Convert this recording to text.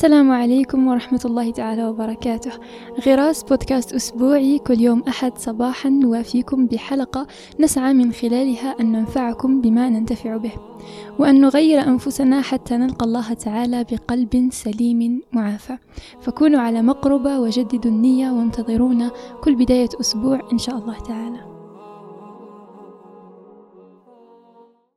السلام عليكم ورحمة الله تعالى وبركاته. غراس بودكاست أسبوعي كل يوم أحد صباحا نوافيكم بحلقة نسعى من خلالها أن ننفعكم بما ننتفع به. وأن نغير أنفسنا حتى نلقى الله تعالى بقلب سليم معافى. فكونوا على مقربة وجددوا النية وانتظرونا كل بداية أسبوع إن شاء الله تعالى.